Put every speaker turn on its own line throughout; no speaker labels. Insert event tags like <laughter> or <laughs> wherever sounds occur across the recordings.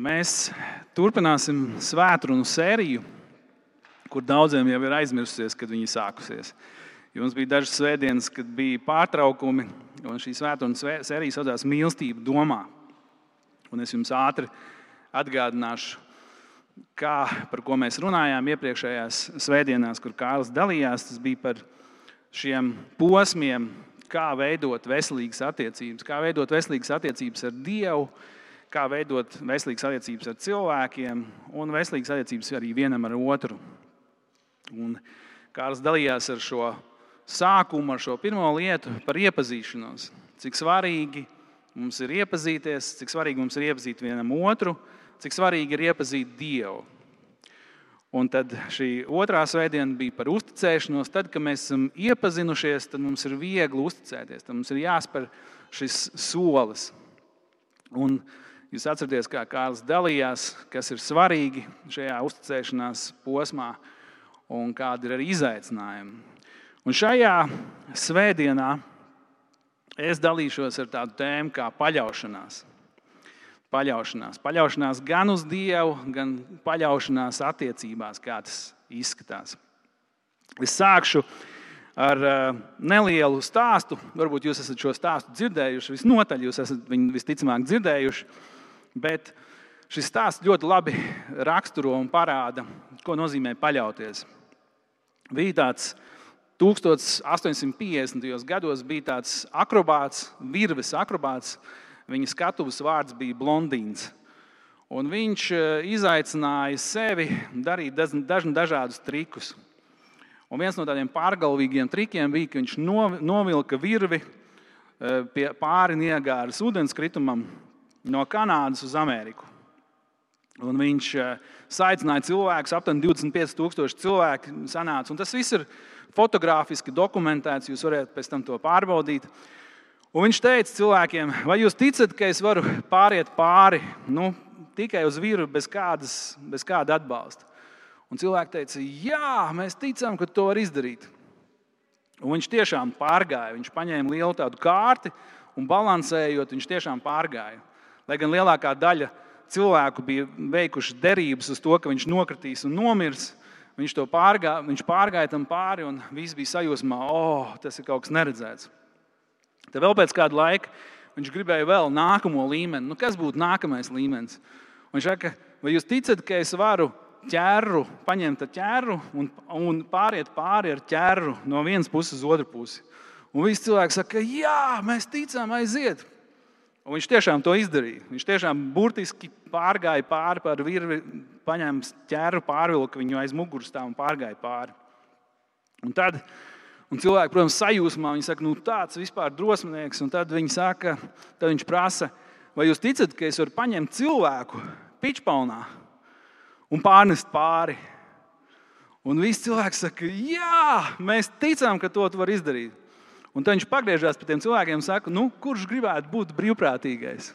Mēs turpināsim svētkrunu sēriju, kur daudziem jau ir aizmirsusies, kad viņi sākusies. Jums bija dažas svētdienas, kad bija pārtraukumi, un šī svētkrunu sērija saucās Mīlestība domā. Un es jums ātri atgādināšu, kā, par ko mēs runājām iepriekšējās svētdienās, kur Kārlis dalījās. Tas bija par šiem posmiem, kā veidot veselīgas attiecības, kā veidot veselīgas attiecības ar Dievu kā veidot veselīgas attiecības ar cilvēkiem un veselīgas attiecības arī vienam ar otru. Un Kārls dalījās ar šo sākumu, ar šo pirmo lietu par iepazīšanos. Cik svarīgi mums ir iepazīties, cik svarīgi mums ir iepazīt vienam otru, cik svarīgi ir iepazīt Dievu. Un tad šī otrā svētdiena bija par uzticēšanos. Tad, kad mēs esam iepazinušies, tad mums ir viegli uzticēties. Tad mums ir jāspēr šis solis. Un Jūs atceraties, kā Kārlis dalījās, kas ir svarīgi šajā uzticēšanās posmā un kādi ir arī izaicinājumi. Un šajā svētdienā es dalīšos ar tādu tēmu kā paļaušanās. Paļaušanās. paļaušanās gan uz Dievu, gan paļaušanās attiecībās, kā tas izskatās. Es sākšu ar uh, nelielu stāstu. Varbūt jūs esat šo stāstu dzirdējuši, visnotaļ jūs esat viņu visticamāk dzirdējuši. Bet šis stāsts ļoti labi raksturo un parāda, ko nozīmē paļauties. Bija tāds 1850. gados bija tāds akrobāts, virves akrobāts. Viņa skatuves vārds bija Blondīns. Un viņš e, izaicināja sevi darīt dažādus trikus. Un viens no tādiem pārgalvīgiem trikiem bija, ka viņš novilka virvi e, pāri Niagāras ūdenskritumam, no Kanādas uz Ameriku. Un viņš eh, saicināja cilvēkus, aptuveni 25,000 cilvēku sanāca. Tas viss ir fotografiski dokumentēts, jūs varat pēc tam to pārbaudīt. Un viņš teica cilvēkiem, vai jūs ticat, ka es varu pāriet pāri nu, tikai uz vīru bez, kādas, bez kāda atbalsta? Un cilvēki teica, jā, mēs ticam, ka to var izdarīt. Un viņš tiešām pārgāja. Viņš paņēma lielu tādu kārti un balansējot, viņš tiešām pārgāja. Lai gan lielākā daļa cilvēku bija veikuši derības uz to, ka viņš nokritīs un nomirs, viņš to pārgāja, viņš pārgāja tam pāri un viss bija sajūsmā, oh, tas ir kaut kas neredzēts. Tad vēl pēc kāda laika viņš gribēja vēl nākamo līmeni. Nu, kas būtu nākamais līmenis? Un viņš saka, vai jūs ticat, ka es varu ķēru, paņemt ķēru un, un pāriet pāri ar ķēru no vienas puses uz otru pusi? Un visi cilvēki saka, jā, mēs ticam, aiziet. Un viņš tiešām to izdarīja. Viņš tiešām burtiski pārgāja pāri par virvi, paņēma ķēru, pārvilka viņu aiz muguras un pārgāja pāri. Un tad un cilvēki, protams, sajūsmā, viņi saka, nu tāds vispār drosminieks. Un tad saka, tad viņš prasa, vai jūs ticat, ka es varu paņemt cilvēku pičpaunā un pārnest pāri? Un visi cilvēki saka, jā, mēs ticam, ka to var izdarīt. Un tad viņš pagriežās pie tiem cilvēkiem un saka, nu, kurš gribētu būt brīvprātīgais?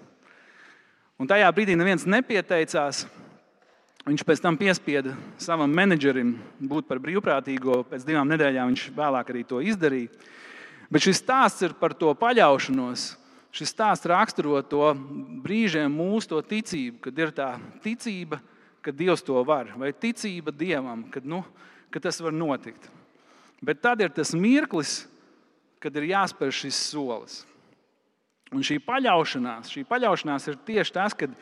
Un tajā brīdī neviens nepieteicās. Viņš pēc tam piespieda savam menedžerim būt par brīvprātīgo. Pēc divām nedēļām viņš vēlāk arī to izdarīja. Bet šis stāsts ir par to paļaušanos. Šis stāsts raksturo to brīžiem mūsu to ticību, kad ir tā ticība, ka Dievs to var, vai ticība Dievam, kad, nu, ka tas var notikt. Bet tad ir tas mirklis, kad ir jāspēr šis solis. Un šī paļaušanās, šī paļaušanās ir tieši tas, kad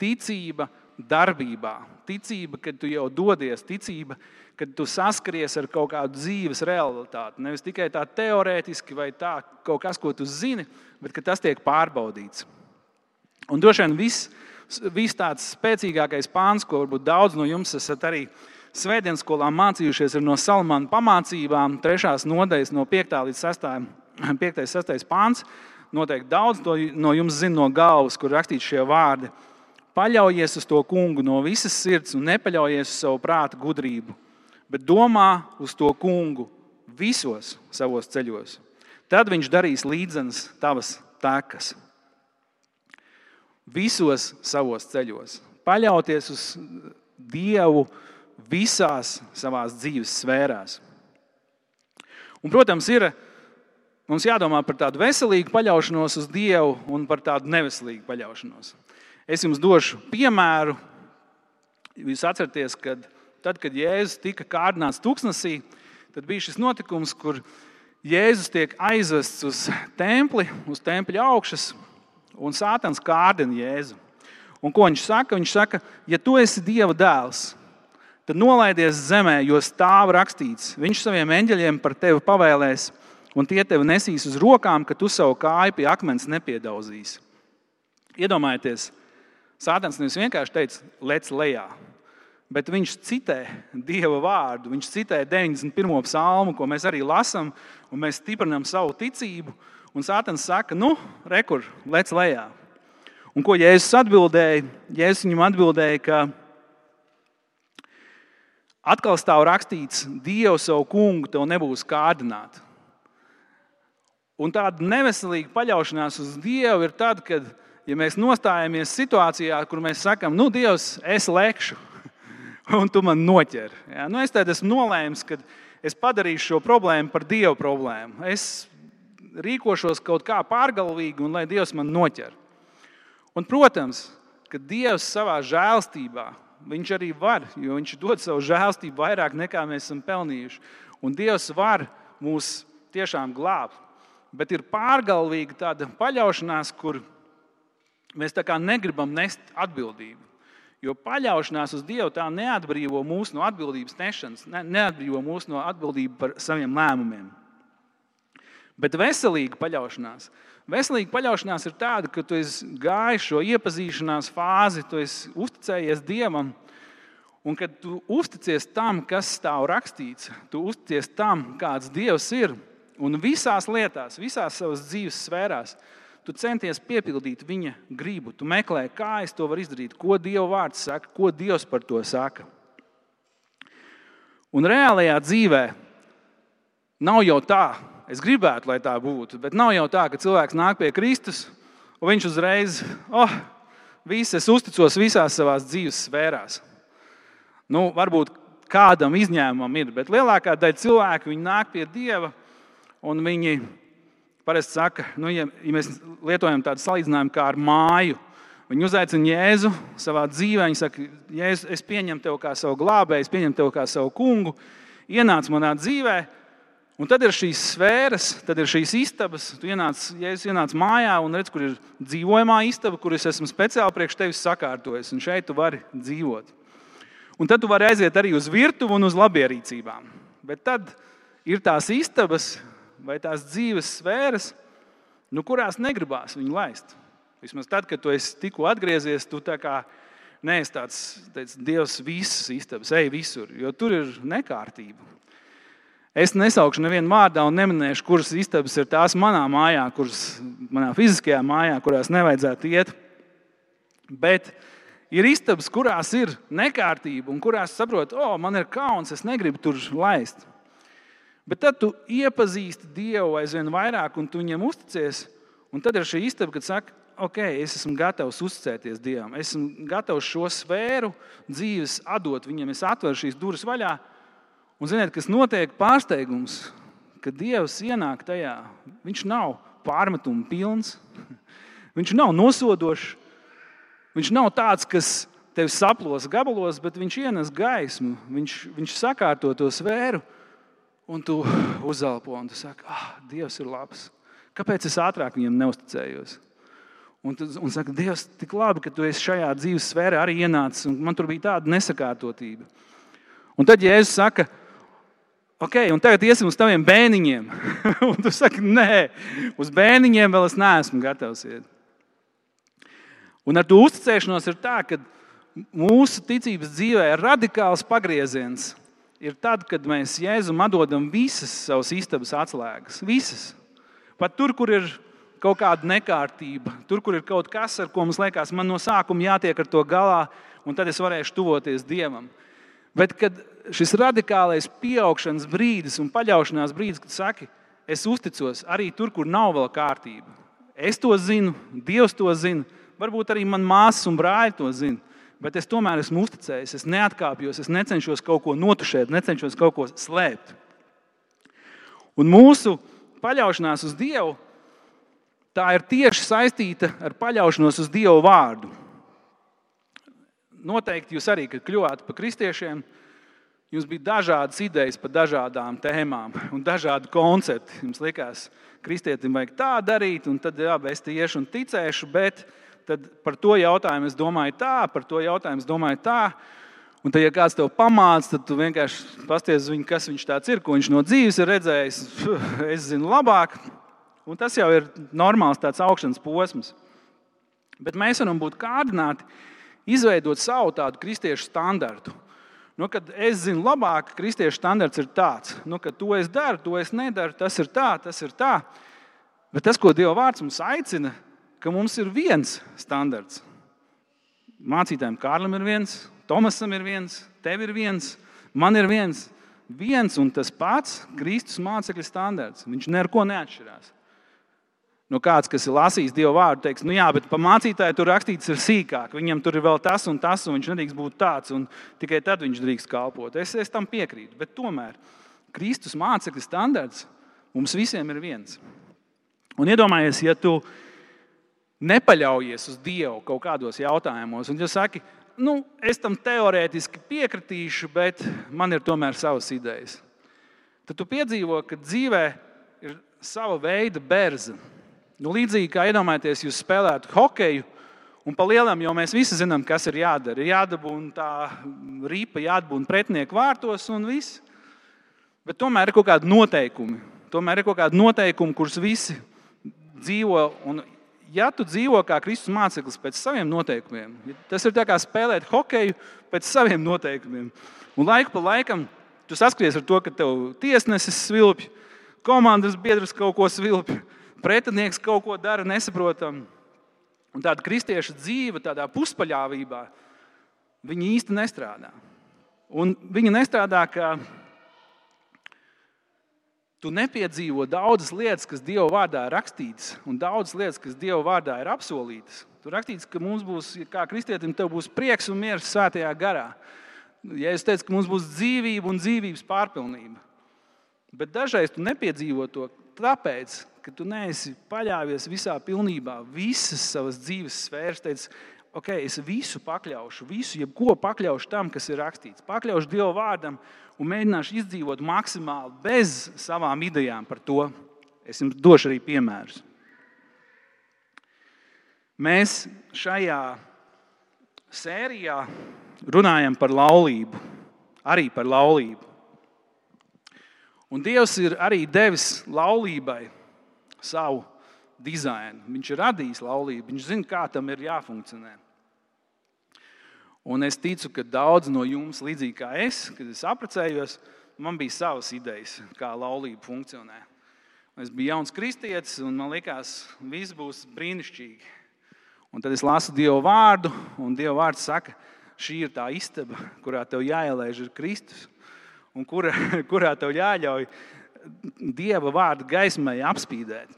ticība darbībā, ticība, kad tu jau dodies, ticība, kad tu saskaries ar kaut kādu dzīves realitāti. Nevis tikai tā teorētiski vai tā kaut kas, ko tu zini, bet tas tiek pārbaudīts. Un droši vien viss, viss tāds spēcīgākais pāns, ko varbūt daudz no jums esat arī Svētdienas skolā mācījušies no Salmāna pamācībām, trešās nodaļas, no 5. līdz 6. 5. 6. pāns. Noteikti daudz no jums zina no galvas, kur rakstīts šie vārdi. Paļaujies uz to kungu no visas sirds un nepaļaujies uz savu prātu gudrību, bet domā uz to kungu visos savos ceļos. Tad viņš darīs līdzenas tavas tekas. Visos savos ceļos. Paļauties uz Dievu visās savās dzīves sfērās. Un, protams, ir mums jādomā par tādu veselīgu paļaušanos uz Dievu un par tādu neveselīgu paļaušanos. Es jums došu piemēru. Jūs atceraties, ka tad, kad Jēzus tika kārdināts tūkstnesī, tad bija šis notikums, kur Jēzus tiek aizvests uz templi, uz tempļa augšas, un Sātans kārdina Jēzu. Un ko viņš saka? Viņš saka, ja tu esi Dieva dēls, tad nolaidies zemē, jo stāv rakstīts, Viņš saviem eņģeļiem par tevi pavēlēs, un tie tevi nesīs uz rokām, ka tu savu kāju pie akmens nepiedauzīsi. Iedomājieties, Sātans nevis vienkārši teica, lec lejā, bet viņš citē Dieva vārdu. Viņš citē 91. psalmu, ko mēs arī lasām, un mēs stiprinām savu ticību. Un Sātans saka, nu, rekur, lec lejā. Un ko Jēzus atbildēja? Jēzus viņam atbildēja, ka atkal stāv rakstīts, Dievu savu kungu tev nebūs kārdināt. Un tāda neveselīga paļaušanās uz Dievu ir tad, kad ja mēs nostājamies situācijā, kur mēs sakām, nu, Dievs, es lekšu, <laughs> un tu man noķer. Ja? Nu, es tad esmu nolēmis, ka es padarīšu šo problēmu par Dieva problēmu. Es rīkošos kaut kā pārgalvīgi, un lai Dievs man noķer. Un, protams, ka Dievs savā žēlstībā, Viņš arī var, jo Viņš dod savu žēlstību vairāk nekā mēs esam pelnījuši. Un Dievs var mūs tiešām glābt. Bet ir pārgalvīga tāda paļaušanās, kur mēs negribam nest atbildību. Jo paļaušanās uz Dievu tā neatbrīvo mūs no atbildības nešanas, ne, neatbrīvo mūs no atbildības par saviem lēmumiem. Bet veselīga paļaušanās. Veselīga paļaušanās ir tāda, ka tu esi gājis šo iepazīšanās fāzi, tu uzticējies Dievam, un kad tu uzticies tam, kas stāv rakstīts, tu uzticies tam, kāds Dievs ir. Un visās lietās, visās savas dzīves sfērās, Tu centies piepildīt viņa gribu. Tu meklē, kā es to varu izdarīt, ko Dieva vārds saka, ko Dievs par to saka. Un reālajā dzīvē nav jau tā, es gribētu, lai tā būtu, bet nav jau tā, ka cilvēks nāk pie Kristus un viņš uzreiz, oh, viss, es uzticos visās savās dzīves sfērās. Nu, varbūt kādam izņēmumam ir, bet lielākā daļa cilvēku nāk pie Dieva un viņi parasti saka, nu, ja, ja mēs lietojam tādu salīdzinājumu kā ar māju, viņi uzaicina Jēzu savā dzīvē. Viņi saka, Jēzu, es pieņemu tevi kā savu glābēju, es pieņemu tevi kā savu kungu, ienāc manā dzīvē. Un tad ir šīs sfēras, tad ir šīs istabas. Tu ienāc, ja es ienācu mājā un redzu, kur ir dzīvojamā istaba, kur es esmu speciāli priekš tevis sakārtojis, un šeit tu vari dzīvot. Un tad tu vari aiziet arī uz virtuvi un uz labierīcībām. Bet tad ir tās istabas, vai tās dzīves sfēras, nu, kurās negribās viņu laist. Vismaz tad, kad tu esi tikko atgriezies, tu tā kā neesi tāds teic, Dievs visas istabas, ej visur, jo tur ir nekārtība. Es nesaukšu nevienu vārdā un neminēšu, kuras istabas ir tās manā mājā, kuras manā fiziskajā mājā, kurās nevajadzētu iet. Bet ir istabas, kurās ir nekārtība un kurās saprotu, o, man ir kauns, es negribu tur laist. Bet tad tu iepazīsti Dievu aizvien vairāk, un tu viņam uzticies. Un tad ir šī istaba, kad saka, ok, es esmu gatavs uzticēties Dievam. Es esmu gatavs šo sfēru dzīves atdot viņam. Es atveru šīs durvis vaļā. Un ziniet, kas notiek? Pārsteigums, ka Dievs ienāk tajā. Viņš nav pārmetumu pilns, <laughs> viņš nav nosodošs, viņš nav tāds, kas tevi saplos gabalos, bet viņš ienes gaismu, viņš, viņš sakārto to sfēru un tu uzelpo un tu saki, ah, Dievs ir labs. Kāpēc es ātrāk viņam neusticējos? Un, tu, un saka, Dievs, tik labi, ka tu esi šajā dzīves sfērā arī ienācis, un man tur bija tāda nesakārtotība. Un tad Jēzus saka, ok, un tagad iesim uz taviem bērniņiem. <laughs> un tu saki, nē, uz bērniņiem vēl es neesmu gatavs iet. Un ar to uzticēšanos ir tā, ka mūsu ticības dzīvē ir radikāls pagrieziens ir tad, kad mēs Jēzum atdodam visas savas istabas atslēgas. Visas. Pat tur, kur ir kaut kāda nekārtība, tur, kur ir kaut kas, ar ko mums liekas, man no sākuma jātiek ar to galā, un tad es varēšu tuvoties Dievam. Bet kad šis radikālais pieaugšanas brīdis un paļaušanās brīdis, kad saki, es uzticos arī tur, kur nav vēl kārtība. Es to zinu, Dievs to zina, varbūt arī man māsas un brāļi to zina bet es tomēr esmu uzticējis. Es neatkāpjos, es necenšos kaut ko notušēt, necenšos kaut ko slēpt. Un mūsu paļaušanās uz Dievu tā ir tieši saistīta ar paļaušanos uz Dieva vārdu. Noteikti jūs arī, kad kļuvāt par kristiešiem, jums bija dažādas idejas par dažādām tēmām un dažādi koncepti. Jums likās, ka kristietim vajag tā darīt, un tad jā, es te iešu un ticēšu, bet par to jautājumu es domāju tā, par to jautājumu es domāju tā. Un, tad, ja kāds tev pamāca, tad tu vienkārši pasties viņu, kas viņš tāds ir, ko viņš no dzīves ir redzējis. Es zinu labāk, un tas jau ir normāls tāds augšanas posms. Bet mēs varam būt kārdināti izveidot savu tādu kristiešu standartu. Nu, kad es zinu labāk, kristiešu standarts ir tāds, nu, ka to es daru, to es nedaru, tas ir tā, tas ir tā. Bet tas, ko Dieva vārds mums aicina, ka mums ir viens standarts. Mācītājiem Kārlim ir viens, Tomasam ir viens, tev ir viens, man ir viens. Viens un tas pats Kristus mācekļa standarts. Viņš neko neatšķirās. Nu, kāds, kas ir lasījis Dieva vārdu, teiks, nu jā, bet par mācītāju tur rakstīts ir sīkāk. Viņam tur ir vēl tas un tas, un viņš nedrīkst būt tāds, un tikai tad viņš drīkst kalpot. Es, es tam piekrītu. Bet tomēr Kristus mācekļa standarts mums visiem ir viens. Un iedomājies, ja tu nepaļaujies uz Dievu kaut kādos jautājumos, un tu saki, nu, es tam teorētiski piekritīšu, bet man ir tomēr savas idejas. Tad tu piedzīvo, ka dzīvē ir sava veida bērza Nu, līdzīgi kā iedomājieties, jūs spēlētu hokeju, un pa lielam jau mēs visi zinām, kas ir jādara. Ir jādabūna tā rīpa, jādabūna pretinieku vārtos un viss. Bet tomēr ir kaut kādi noteikumi. Tomēr ir kaut kādi noteikumi, kurus visi dzīvo. Un, ja tu dzīvo kā Kristus māceklis pēc saviem noteikumiem, tas ir kā spēlēt hokeju pēc saviem noteikumiem. Un laiku pa laikam tu saskaries ar to, ka tev tiesnesis svilpj, komandas biedrs kaut ko svilpj pretinieks kaut ko dara nesaprotam. Un tāda kristieša dzīve, tādā puspaļāvībā, viņa īsti nestrādā. Un viņa nestrādā, ka tu nepiedzīvo daudzas lietas, kas Dieva vārdā ir rakstītas, un daudzas lietas, kas Dieva vārdā ir apsolītas. Tur rakstīts, ka mums būs, kā kristietim, būs prieks un miers svētajā garā. Ja es teicu, ka mums būs dzīvība un dzīvības pārpilnība, bet dažreiz tu nepiedzīvo to tāpēc, ka tu neesi paļāvies visā pilnībā, visas savas dzīves sfēras. Teici, ok, es visu pakļaušu, visu, jebko pakļaušu tam, kas ir rakstīts. Pakļaušu Dieva vārdam un mēģināšu izdzīvot maksimāli bez savām idejām par to. Es jums došu arī piemērus. Mēs šajā sērijā runājam par laulību, arī par laulību. Un Dievs ir arī devis laulībai savu dizainu. Viņš ir radījis laulību, viņš zina, kā tam ir jāfunkcionē. Un es ticu, ka daudz no jums, līdzīgi kā es, kad es apprecējos, man bija savas idejas, kā laulība funkcionē. Es biju jauns kristietis, un man liekas, viss būs brīnišķīgi. Un tad es lasu Dieva vārdu, un Dieva vārds saka, šī ir tā istaba, kurā tev jāielaiž Kristus, un kura, <laughs> kurā tev jāļauj dieva vārdu gaismai apspīdēt.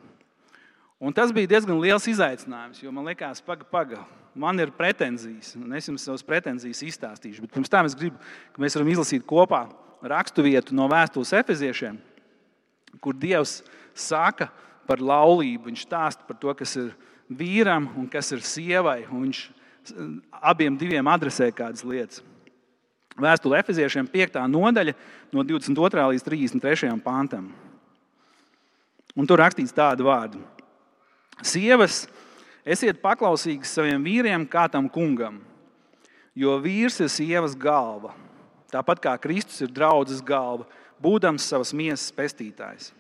Un tas bija diezgan liels izaicinājums, jo man liekas, paga, paga, man ir pretenzijas, un es jums savas pretenzijas izstāstīšu. Bet pirms tam es gribu, ka mēs varam izlasīt kopā raksturvietu no vēstules efeziešiem, kur Dievs saka par laulību. Viņš stāsta par to, kas ir vīram un kas ir sievai. Viņš abiem diviem adresē kādas lietas. Vēstule Efeziešiem 5. nodaļa, no 22. līdz 33. pantam. Un tur rakstīts tādu vārdu: Sievas, esiet paklausīgas saviem vīriem, kā tam kungam, jo vīrs ir sievas galva. Tāpat kā Kristus ir draudzes galva, būdams savas miesas pestītājs.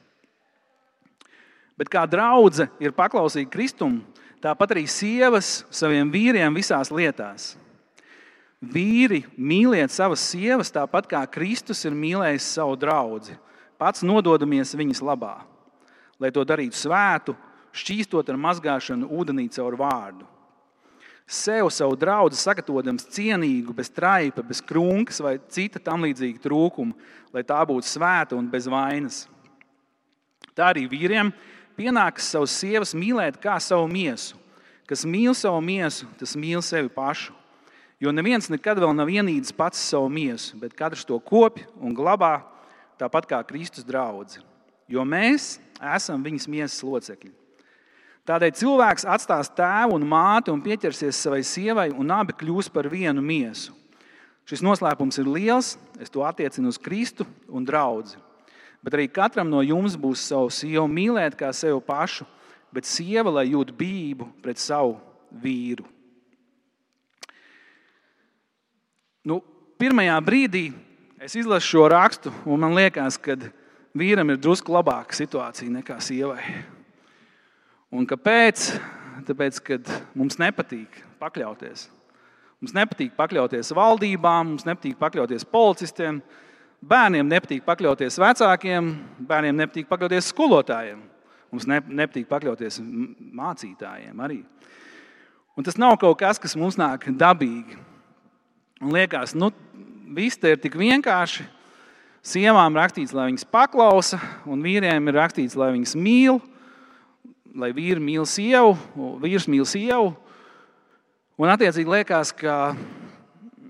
Bet kā draudzene ir paklausīga Kristum, tāpat arī sievas saviem vīriem visās lietās. Vīri, mīliet savas sievas tāpat kā Kristus ir mīlējis savu draugu, pats nododamies viņas labā, lai to darītu svētu, šķīstot ar mazgāšanu ūdenī caur vārdu. Sev savu draugu sagatavojams cienīgu, bez traipa, bez krunkas vai cita tam līdzīga trūkuma, lai tā būtu svēta un bez vainas. Tā arī vīriem pienākas savas sievas mīlēt kā savu miesu. Kas mīl savu miesu, tas mīl sevi pašu. Jo neviens nekad vēl nav ienīdis pats savu miesu, bet katrs to kopj un glabā tāpat kā Kristus draugs. Jo mēs esam viņas miesas locekļi. Tādēļ cilvēks atstās tēvu un māti un pieķersies savai sievai, un abi kļūs par vienu miesu. Šis noslēpums ir liels, es to attiecinu uz Kristu un draugu. Bet arī katram no jums būs savu sievu mīlēt kā sevi pašu, bet sieva lai jūt bību pret savu vīru. Nu, pirmajā brīdī es izlasu šo rakstu, un man liekas, ka vīram ir drusku labāka situācija nekā sievai. Un kāpēc? Tāpēc, ka mums nepatīk pakļauties. Mums nepatīk pakļauties valdībām, mums nepatīk pakļauties policistiem, bērniem nepatīk pakļauties vecākiem, bērniem nepatīk pakļauties skolotājiem. Mums ne, nepatīk pakļauties mācītājiem arī. Un tas nav kaut kas, kas mums nāk dabīgi. Un liekas, nu, viss te ir tik vienkārši. Sievām rakstīts, lai viņas paklausa, un vīriem ir rakstīts, lai viņas mīl, lai vīri mīl sievu, vīrs mīl sievu. Un attiecīgi liekas, ka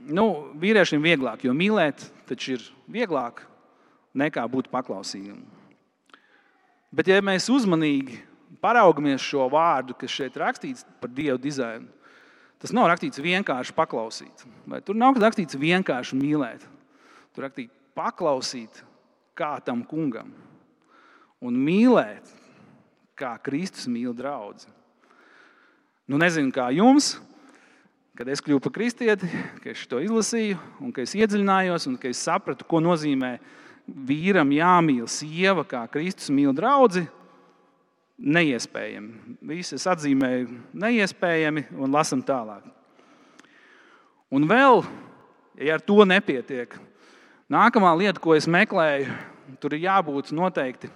nu, vīriešiem ir vieglāk, jo mīlēt taču ir vieglāk nekā būt paklausīgam. Bet, ja mēs uzmanīgi paraugamies šo vārdu, kas šeit rakstīts par dievu dizainu, tas nav rakstīts vienkārši paklausīt. Vai tur nav rakstīts vienkārši mīlēt. Tur rakstīts paklausīt kā tam kungam un mīlēt, kā Kristus mīl draugu. Nu, nezinu, kā jums, kad es kļuvu par kristieti, ka es to izlasīju, un ka es iedziļinājos, un ka es sapratu, ko nozīmē vīram jāmīl sieva, kā Kristus mīl draugu. Neiespējami. Visi es atzīmēju, neiespējami, un lasam tālāk. Un vēl, ja ar to nepietiek, nākamā lieta, ko es meklēju, tur ir jābūt noteikti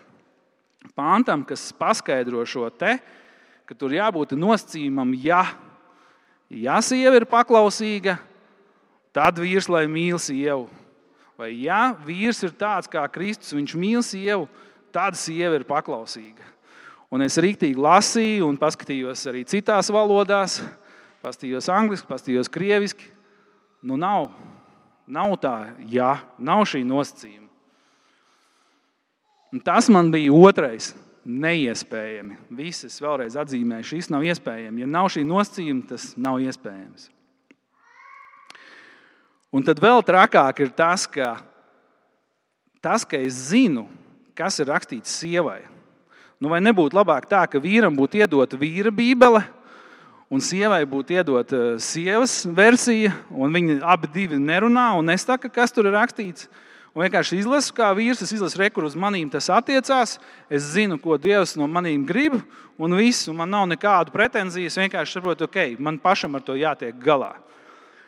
pāntam, kas paskaidro šo te, ka tur jābūt nosacījumam, ja Ja sieva ir paklausīga, tad vīrs lai mīl sievu. Vai ja vīrs ir tāds kā Kristus, viņš mīl sievu, tad sieva ir paklausīga. Un es rīktīgi lasīju, un paskatījos arī citās valodās, paskatījos angliski, paskatījos krieviski. Nu, nav, nav tā, ja nav šī nosacījuma. Un tas man bija otrais neiespējami. Visas vēlreiz atzīmēju, šis nav iespējams. Ja nav šī nosacījuma, tas nav iespējams. Un tad vēl trakāk ir tas, ka, tas, ka es zinu, kas ir rakstīts sievai. Nu, vai nebūtu labāk tā, ka vīram būtu iedota vīra bībele, un sievai būtu iedota eh, sievas versija, un viņi abi nerunā un nesaka, kas tur ir rakstīts? un vienkārši izlasu, kā vīrs, es izlasu rekursu, uz manīm tas attiecās. Es zinu, ko Dievs no manīm grib, un viss, un man nav nekādu pretenziju. Es vienkārši saprotu, ok, man pašam ar to jātiek galā.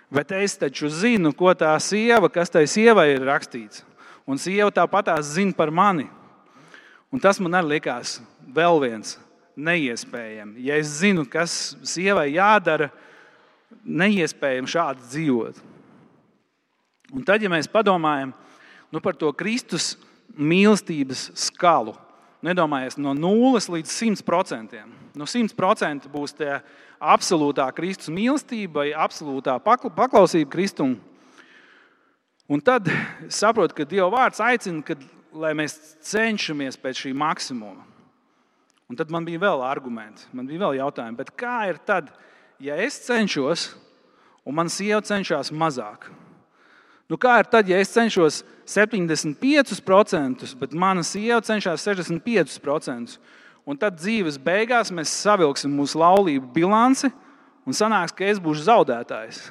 Bet es taču zinu, ko tā sieva, kas tai sievai ir rakstīts. Un sieva tāpatās zina par mani. Un tas man arī likās vēl viens neiespējami. Ja es zinu, kas sievai jādara, neiespējami šādi dzīvot. Un tad, ja mēs padomājam, nu, par to Kristus mīlestības skalu. Nedomājies no 0 līdz 100%. No 100% būs tā absolūtā Kristus mīlestība absolūtā paklausība Kristum. Un tad saprotu, ka Dieva vārds aicina, ka, lai mēs cenšamies pēc šī maksimuma. Un tad man bija vēl argumenti, man bija vēl jautājumi. Kā ir tad, ja es cenšos, un man sieva cenšas mazāk? Nu, kā ir tad, ja es cenšos 75%, bet mana sieva cenšas 65%? Un tad dzīves beigās mēs savilksim mūsu laulību bilanci un sanāks, ka es būšu zaudētājs.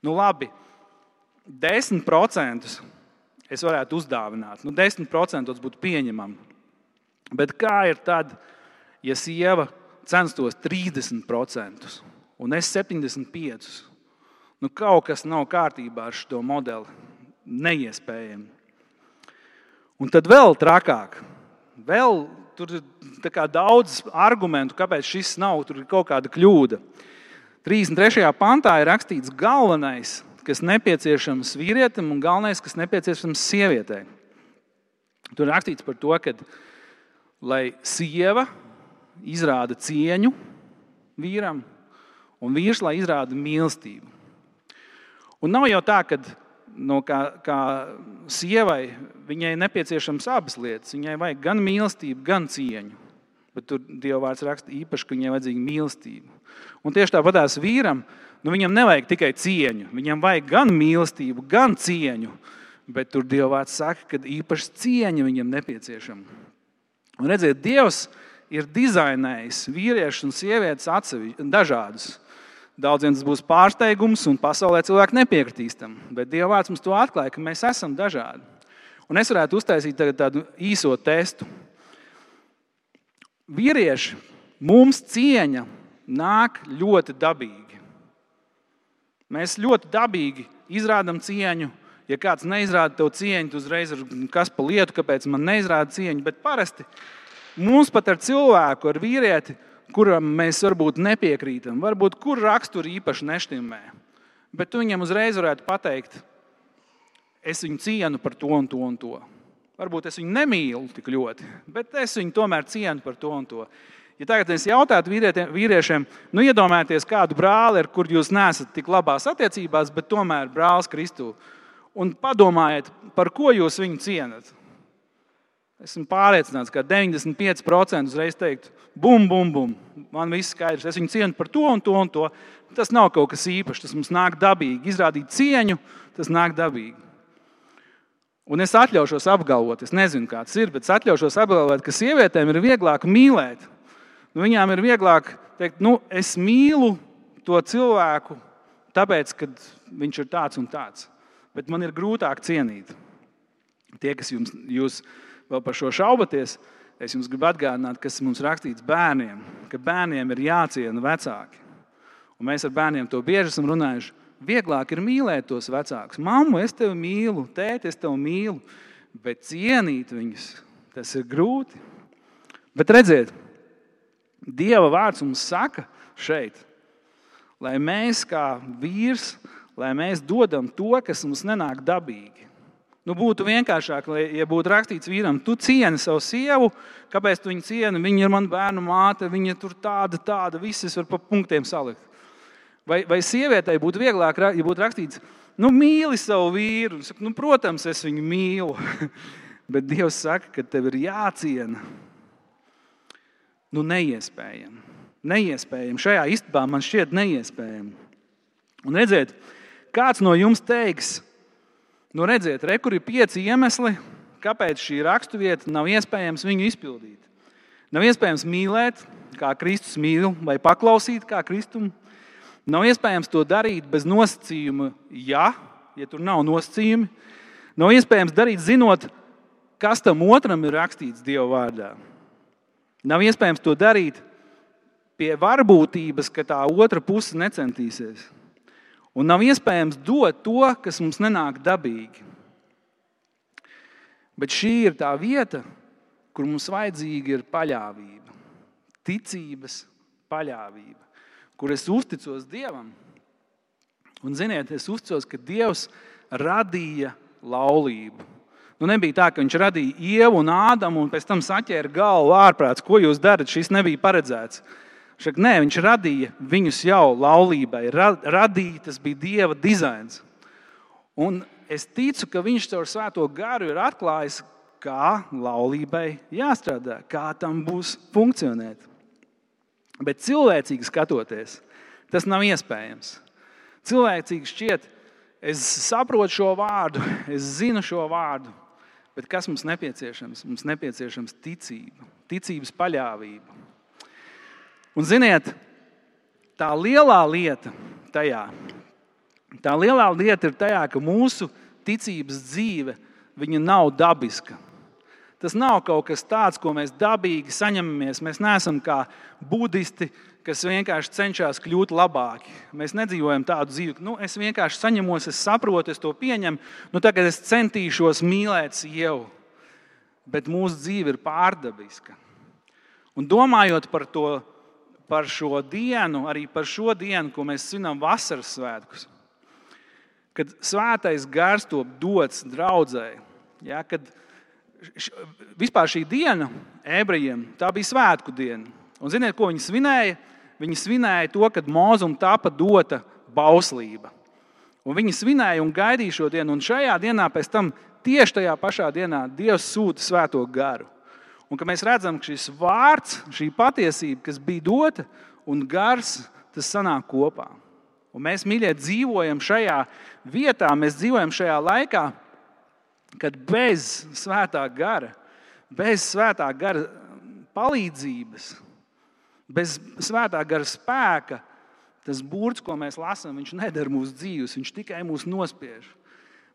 Nu, labi, 10% es varētu uzdāvināt. Nu, 10% būtu pieņemami. Bet kā ir tad, ja sieva censtos 30% un es 75%? Nu, kaut kas nav kārtībā ar šo modeli. Neiespējami. Un tad vēl trakāk. Vēl tur ir daudz argumentu, kāpēc šis nav. Tur ir kaut kāda kļūda. 33. pantā ir rakstīts galvenais, kas nepieciešams vīrietim, un galvenais, kas nepieciešams sievietei. Tur rakstīts par to, ka lai sieva izrāda cieņu vīram, un vīrs lai izrāda mīlestību. Un nav jau tā, ka no, kā, kā sievai viņai nepieciešams abas lietas. Viņai vajag gan mīlestību, gan cieņu. Bet tur Dieva vārds raksta īpaši, ka viņai vajadzīga mīlestība. Un tieši tāpatās vīram, nu, viņam nevajag tikai cieņu. Viņam vajag gan mīlestību, gan cieņu. Bet tur Dieva vārds saka, ka īpaši cieņa viņam nepieciešama. Un redziet, Dievs ir dizainējis vīriešus un sievietes atsevišķi, dažādus. Daudziem tas būs pārsteigums, un pasaulē cilvēki nepiekritīs tam. Bet Dieva vārds mums to atklāja, ka mēs esam dažādi. Un es varētu uztaisīt tādu īso testu. Vīrieši, mums cieņa nāk ļoti dabīgi. Mēs ļoti dabīgi izrādām cieņu. Ja kāds neizrāda tev cieņu, tad uzreiz ir kas pa lietu, kāpēc man neizrāda cieņu. Bet parasti mums pat ar cilvēku, ar vīrieti, kuram mēs varbūt nepiekrītam, varbūt kur raksturu īpaši neštimē. Bet tu viņam uzreiz varētu pateikt, es viņu cienu par to un to un to. Varbūt es viņu nemīlu tik ļoti, bet es viņu tomēr cienu par to un to. Ja tagad es jautātu vīriešiem, nu iedomājieties kādu brāli, ar kuru jūs neesat tik labās attiecībās, bet tomēr brālis Kristu. Un padomājiet, par ko jūs viņu cienat. Esmu pārliecināts, ka 95% uzreiz teikt, bum, bum, bum. Man viss skaidrs, es viņu cienu par to un to un to. Tas nav kaut kas īpašs, tas mums nāk dabīgi. Izrādīt cieņu, tas nāk dabīgi. Un es atļaušos apgalvot, es nezinu, kāds ir, bet es atļaušos apgalvot, ka sievietēm ir vieglāk mīlēt. Nu, viņām ir vieglāk teikt, nu, es mīlu to cilvēku, tāpēc, ka viņš ir tāds un tāds. Bet man ir grūtāk cienīt. Tie, kas jums jūs vēl par šo šaubaties, es jums gribu atgādināt, kas mums rakstīts bērniem, ka bērniem ir jāciena vecāki. Un mēs ar bērniem to bieži esam runājuši vieglāk ir mīlēt tos vecākus. Māmu, es tevi mīlu, tēti, es tevi mīlu, bet cienīt viņus tas ir grūti. Bet redziet, Dieva vārds mums saka šeit, lai mēs kā vīrs, lai mēs dodam to, kas mums nenāk dabīgi. Nu, būtu vienkāršāk, ja būtu rakstīts vīram, tu cieni savu sievu, kāpēc tu viņu cieni? Viņa ir mana bērnu māte, viņa tur tāda, tāda, visas var pa punktiem salikt. Vai, vai sievietei būtu vieglāk, ja būtu rakstīts, nu, mīli savu vīru? Saka, nu, protams, es viņu mīlu. <laughs> Bet Dievs saka, ka tev ir jāciena. Nu, neiespējami. Neiespējami. Šajā istabā man šķiet neiespējami. Un redziet, kāds no jums teiks, nu, redziet, re, kur ir pieci iemesli, kāpēc šī raksturvieta nav iespējams viņu izpildīt. Nav iespējams mīlēt, kā Kristus mīl, vai paklausīt, kā Kristum Nav iespējams to darīt bez nosacījuma, ja, ja tur nav nosacījumi. Nav iespējams darīt, zinot, kas tam otram ir rakstīts Dieva vārdā. Nav iespējams to darīt pie varbūtības, ka tā otra puse necentīsies. Un nav iespējams dot to, kas mums nenāk dabīgi. Bet šī ir tā vieta, kur mums vajadzīga ir paļāvība, ticības paļāvība kur es uzticos Dievam. Un, ziniet, es uzticos, ka Dievs radīja laulību. Nu, nebija tā, ka viņš radīja ievu un ādamu un pēc tam saķēra galvu ārprāts. Ko jūs darat? Šis nebija paredzēts. Šak, nē, viņš radīja viņus jau laulībai. Radīja, tas bija Dieva dizains. Un es ticu, ka viņš caur svēto garu ir atklājis, kā laulībai jāstrādā, kā tam būs funkcionēt. Bet cilvēcīgi skatoties, tas nav iespējams. Cilvēcīgi šķiet, es saprotu šo vārdu, es zinu šo vārdu, bet kas mums nepieciešams? Mums nepieciešams ticība, ticības paļāvība. Un ziniet, tā lielā lieta tajā, tā lielā lieta ir tajā, ka mūsu ticības dzīve nav dabiska. Tas nav kaut kas tāds, ko mēs dabīgi saņemamies. Mēs neesam kā budisti, kas vienkārši cenšas kļūt labāki. Mēs nedzīvojam tādu dzīvi, ka nu, es vienkārši saņemos, es saprotu, es to pieņemu. Nu, tagad es centīšos mīlēt sievu. Bet mūsu dzīve ir pārdabiska. Un domājot par, to, par šo dienu, arī par šo dienu, ko mēs svinam vasaras svētkus, kad svētais gars to dots draudzēji. Ja, kad vispār šī diena ebrejiem bija svētku diena. Un ziniet, ko viņi svinēja? Viņi svinēja to, kad mūzum tapa dota bauslība. Un viņi svinēja un gaidīja šo dienu, un šajā dienā, pēc tam tieši tajā pašā dienā, Dievs sūta svēto garu. Un ka mēs redzam, ka šis vārds, šī patiesība, kas bija dota un gars, tas sanāk kopā. Un mēs, mīļie, dzīvojam šajā vietā, mēs dzīvojam šajā laikā, kad bez svētā gara, bez svētā gara palīdzības, bez svētā gara spēka, tas burts, ko mēs lasām, viņš nedara mūsu dzīves, viņš tikai mūs nospiež.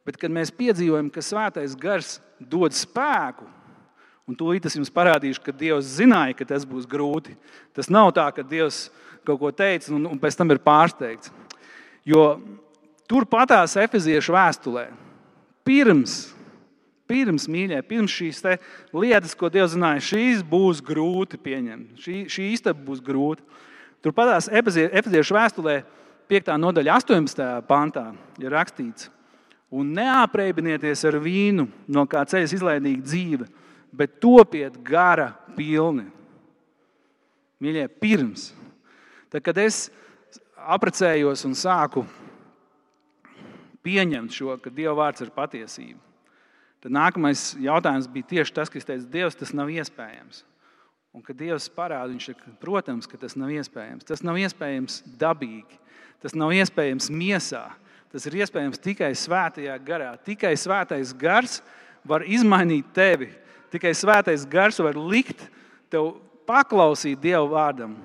Bet, kad mēs piedzīvojam, ka svētais gars dod spēku, Un tūlīt es jums parādīšu, ka Dievs zināja, ka tas būs grūti. Tas nav tā, ka Dievs kaut ko teica un, un pēc tam ir pārsteigts. Jo tur patās efeziešu vēstulē, pirms, pirms mīļā, pirms šīs lietas, ko Dievs zināja, šīs būs grūti pieņemt. Šī, šī istaba būs grūta. Tur patās efeziešu vēstulē, 5. nodaļa, 18. pantā, ir rakstīts, un neaprēķinieties ar vīnu, no kā ceļas izlaidīga dzīve bet topiet gara pilni. Mīļie, pirms. Tad, kad es apprecējos un sāku pieņemt šo, ka Dieva vārds ir patiesība, tad nākamais jautājums bija tieši tas, kas teica, Dievs, tas nav iespējams. Un kad Dievs parāda, viņš ir, protams, ka tas nav iespējams. Tas nav iespējams dabīgi, tas nav iespējams miesā. Tas ir iespējams tikai svētajā garā. Tikai svētais gars var izmainīt tevi Tikai svētais gars var likt tev paklausīt Dieva vārdam,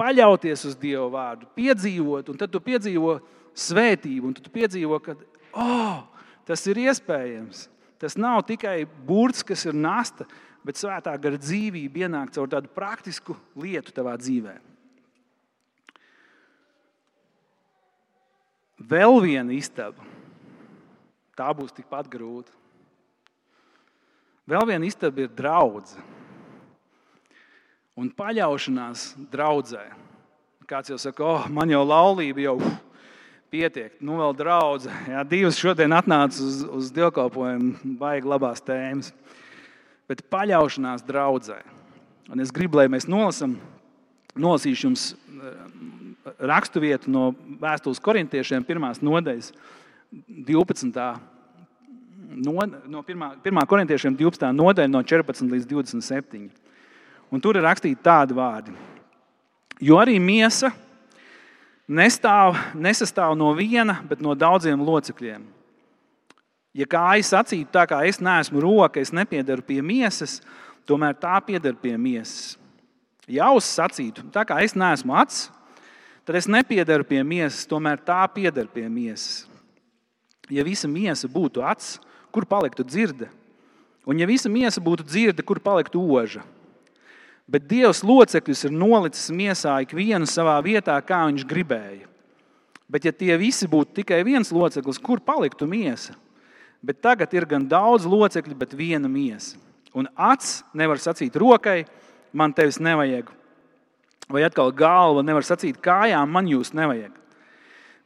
paļauties uz Dieva vārdu, piedzīvot, un tad tu piedzīvo svētību, un tu piedzīvo, ka oh, tas ir iespējams. Tas nav tikai burts, kas ir nasta, bet svētā gara dzīvība ienāk caur tādu praktisku lietu tavā dzīvē. Vēl viena istaba. Tā būs tikpat grūta. Vēl viena istaba ir draudzene. Un paļaušanās draudzē. Kāds jau saka, oh, man jau laulība jau pietiek, nu vēl draudzene. <laughs> Jā, divas šodien atnāca uz, uz dievkalpojumu, baigi labās tēmas. Bet paļaušanās draudzē. Un es gribu, lai mēs nolasām, nolasīšu jums eh, raksturvietu no vēstules korintiešiem, pirmās nodaļas, 12 no, no 1. 1. korintiešiem 12. nodaļa, no 14 līdz 27. Un tur ir rakstīti tādi vārdi. Jo arī miesa nestāv, nesastāv no viena, bet no daudziem locekļiem. Ja kājas sacītu, tā kā es neesmu roka, es nepiedaru pie miesas, tomēr tā pieder pie miesas. Ja auss sacītu, tā kā es neesmu acis, tad es nepiedaru pie miesas, tomēr tā pieder pie miesas. Ja visa miesa būtu acis, kur paliktu dzirde? Un ja visa miesa būtu dzirde, kur paliktu oža? Bet Dievs locekļus ir nolicis miesā ikvienu savā vietā, kā viņš gribēja. Bet, ja tie visi būtu tikai viens loceklis, kur paliktu miesa? Bet tagad ir gan daudz locekļu, bet viena miesa. Un acis nevar sacīt rokai, man tevis nevajag. Vai atkal galva nevar sacīt kājām, man jūs nevajag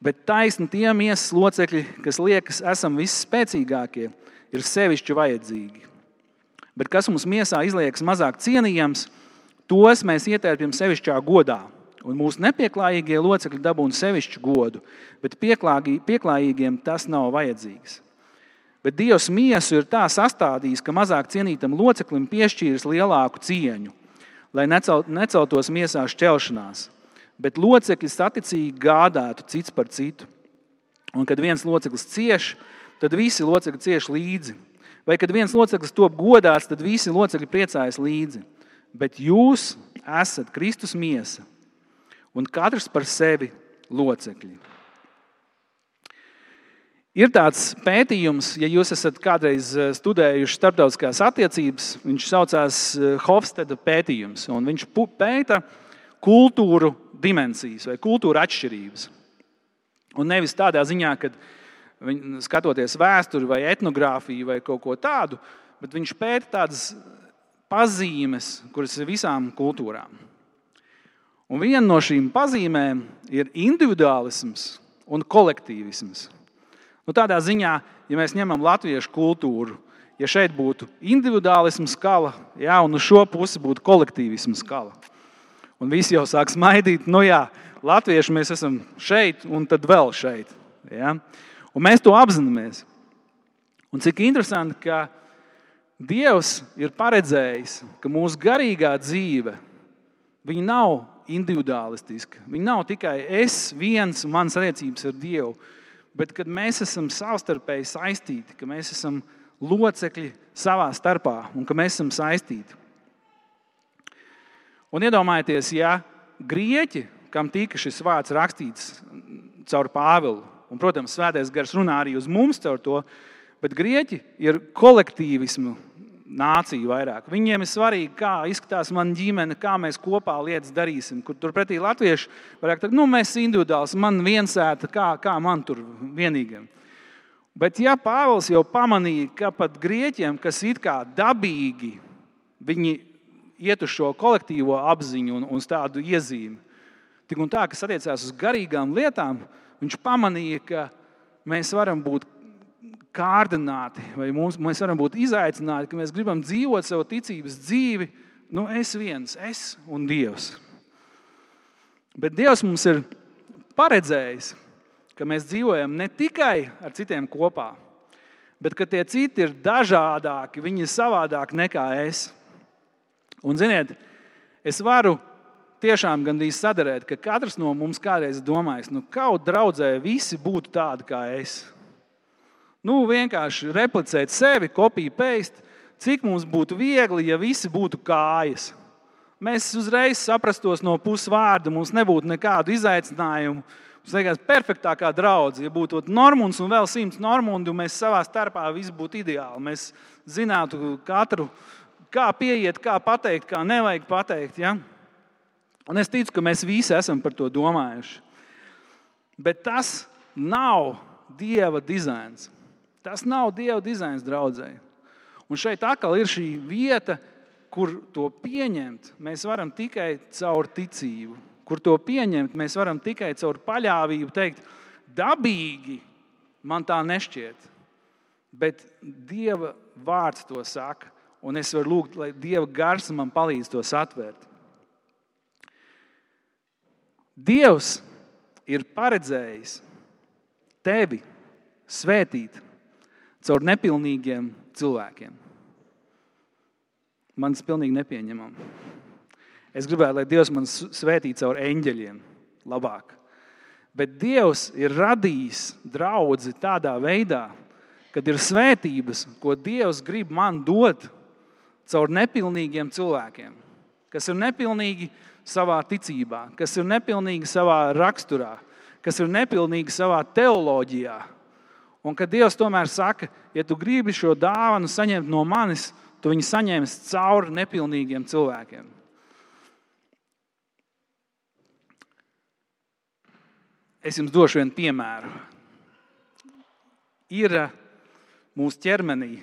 bet taisni tie miesas locekļi, kas liekas, esam visspēcīgākie, ir sevišķi vajadzīgi. Bet kas mums miesā izliekas mazāk cienījams, tos mēs ietērpjam sevišķā godā. Un mūsu nepieklājīgie locekļi dabūna sevišķu godu, bet pieklājīgiem tas nav vajadzīgs. Bet Dievs miesu ir tā sastādījis, ka mazāk cienītam loceklim piešķīris lielāku cieņu, lai neceltos miesā šķelšanās bet locekļi saticīgi gādātu cits par citu. Un kad viens loceklis cieš, tad visi locekļi cieš līdzi. Vai kad viens loceklis top godāts, tad visi locekļi priecājas līdzi. Bet jūs esat Kristus miesa un katrs par sevi locekļi. Ir tāds pētījums, ja jūs esat kādreiz eh, studējuši starptautiskās attiecības, viņš saucās eh, Hofsteda pētījums. Viņš pēta kultūru dimensijas vai kultūra atšķirības. Un nevis tādā ziņā, ka skatoties vēsturi vai etnogrāfiju vai kaut ko tādu, bet viņš pēta tādas pazīmes, kuras ir visām kultūrām. Un viena no šīm pazīmēm ir individuālisms un kolektīvisms. Nu, tādā ziņā, ja mēs ņemam latviešu kultūru, ja šeit būtu individuālisms skala, jā, un uz šo pusi būtu kolektīvisms skala, Un visi jau sāk smaidīt, nu jā, latvieši mēs esam šeit un tad vēl šeit. Ja? Un mēs to apzināmies. Un cik interesanti, ka Dievs ir paredzējis, ka mūsu garīgā dzīve nav individualistiska. Viņa nav tikai es viens un manas attiecības ar Dievu, bet kad mēs esam savstarpēji saistīti, ka mēs esam locekļi savā starpā un ka mēs esam saistīti. Un iedomājieties, ja grieķi, kam tika šis vārds rakstīts caur Pāvilu, un, protams, svētais gars runā arī uz mums caur to, bet grieķi ir kolektīvismu nāciju vairāk. Viņiem ir svarīgi, kā izskatās mana ģimene, kā mēs kopā lietas darīsim. Kur turpretī latvieši varētu teikt, nu, mēs individuāli, man viensēta, kā, kā man tur vienīgam. Bet, ja Pāvils jau pamanīja, ka pat grieķiem, kas it kā dabīgi, iet uz šo kolektīvo apziņu un uz tādu iezīmi, tik un tā, kas attiecās uz garīgām lietām, viņš pamanīja, ka mēs varam būt kārdināti, vai mums, mēs varam būt izaicināti, ka mēs gribam dzīvot savu ticības dzīvi. Nu, es viens, es un Dievs. Bet Dievs mums ir paredzējis, ka mēs dzīvojam ne tikai ar citiem kopā, bet ka tie citi ir dažādāki, viņi ir savādāki nekā es. Un, ziniet, es varu tiešām gandrīz sadarēt, ka katrs no mums kādreiz domājis, nu, kaut draudzē visi būtu tādi kā es. Nu, vienkārši replicēt sevi, kopiju pēst, cik mums būtu viegli, ja visi būtu kājas. Mēs uzreiz saprastos no pusvārda, mums nebūtu nekādu izaicinājumu. Mums liekas, perfektākā draudzene, ja būtu Normons un vēl simts Normundi, un mēs savā starpā visi būtu ideāli. Mēs zinātu katru, kā pieiet, kā pateikt, kā nevajag pateikt. Ja? Un es ticu, ka mēs visi esam par to domājuši. Bet tas nav Dieva dizains. Tas nav Dieva dizains draudzēji. Un šeit atkal ir šī vieta, kur to pieņemt. Mēs varam tikai caur ticību, kur to pieņemt. Mēs varam tikai caur paļāvību teikt, dabīgi man tā nešķiet. Bet Dieva vārds to saka, un es varu lūgt, lai Dieva gars man palīdz to atvērt. Dievs ir paredzējis tevi svētīt caur nepilnīgiem cilvēkiem. Man tas pilnīgi nepieņemami. Es gribētu, lai Dievs man svētītu caur eņģeļiem labāk. Bet Dievs ir radījis draugu tādā veidā, kad ir svētības, ko Dievs grib man dot caur nepilnīgiem cilvēkiem, kas ir nepilnīgi savā ticībā, kas ir nepilnīgi savā raksturā, kas ir nepilnīgi savā teoloģijā Un kad Dievs tomēr saka, ja tu gribi šo dāvanu saņemt no manis, tu viņu saņemsi cauri nepilnīgiem cilvēkiem. Es jums došu vienu piemēru. Ir eh, mūsu ķermenī,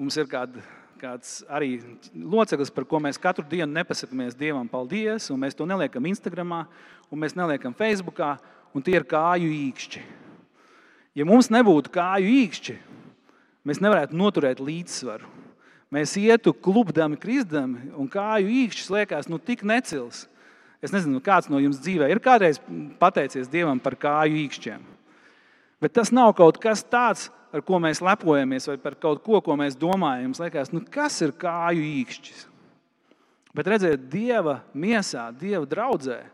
mums ir kāda, kāds arī loceklis, par ko mēs katru dienu nepasakāmies Dievam, paldies, un mēs to neliekam Instagram, un mēs neliekam Facebook, un tie ir kāju īkšķi. Ja mums nebūtu kāju īkšķi, mēs nevarētu noturēt līdzsvaru. Mēs ietu klubdami, krizdami, un kāju īkšķis liekas nu, tik necils. Es nezinu, kāds no jums dzīvē ir kādreiz pateicies Dievam par kāju īkšķiem. Bet tas nav kaut kas tāds, ar ko mēs lepojamies, vai par kaut ko, ko mēs domājam. Mums liekas, nu, kas ir kāju īkšķis? Bet redziet, Dieva miesā, Dieva draudzē,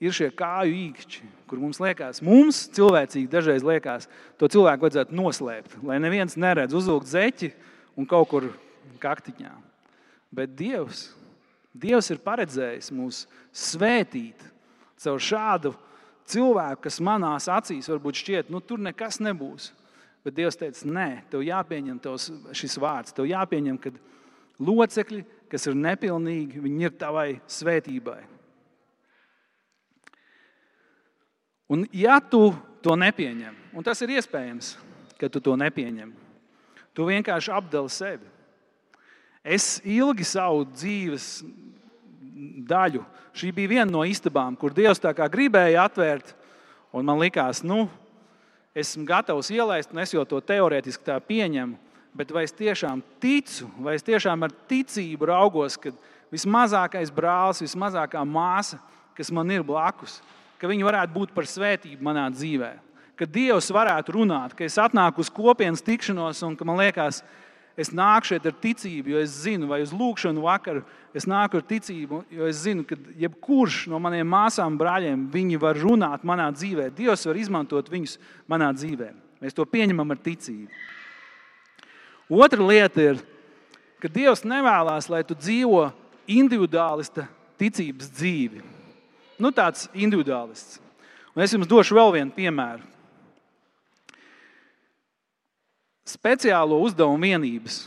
ir šie kāju īkšķi, kur mums liekas, mums cilvēcīgi dažreiz liekas, to cilvēku vajadzētu noslēpt, lai neviens neredz uzvilkt zeķi un kaut kur kaktiņā. Bet Dievs, Dievs ir paredzējis mūs svētīt caur šādu cilvēku, kas manās acīs varbūt šķiet, nu tur nekas nebūs. Bet Dievs teica, nē, tev jāpieņem tavs, šis vārds, tev jāpieņem, ka locekļi, kas ir nepilnīgi, viņi ir tavai svētībai. Un, ja tu to nepieņem, un tas ir iespējams, ka tu to nepieņem, tu vienkārši apdali sevi. Es ilgi savu dzīves daļu, šī bija viena no istabām, kur Dievs tā kā gribēja atvērt, un man likās, nu, esmu gatavs ielaist, un es jau to teorētiski tā pieņemu. Bet vai es tiešām ticu, vai es tiešām ar ticību raugos, ka vismazākais brālis, vismazākā māsa, kas man ir blakus, ka viņi varētu būt par svētību manā dzīvē. Ka Dievs varētu runāt, ka es atnāku uz kopienas tikšanos un ka man liekas, es nāku šeit ar ticību, jo es zinu, vai uz lūkšanu vakaru es nāku ar ticību, jo es zinu, ka jebkurš no maniem māsām, brāļiem, viņi var runāt manā dzīvē. Dievs var izmantot viņus manā dzīvē. Mēs to pieņemam ar ticību. Otra lieta ir, ka Dievs nevēlas, lai tu dzīvo individuālista ticības dzīvi. Nu, tāds individuālists. Un es jums došu vēl vienu piemēru. Speciālo uzdevumu vienības,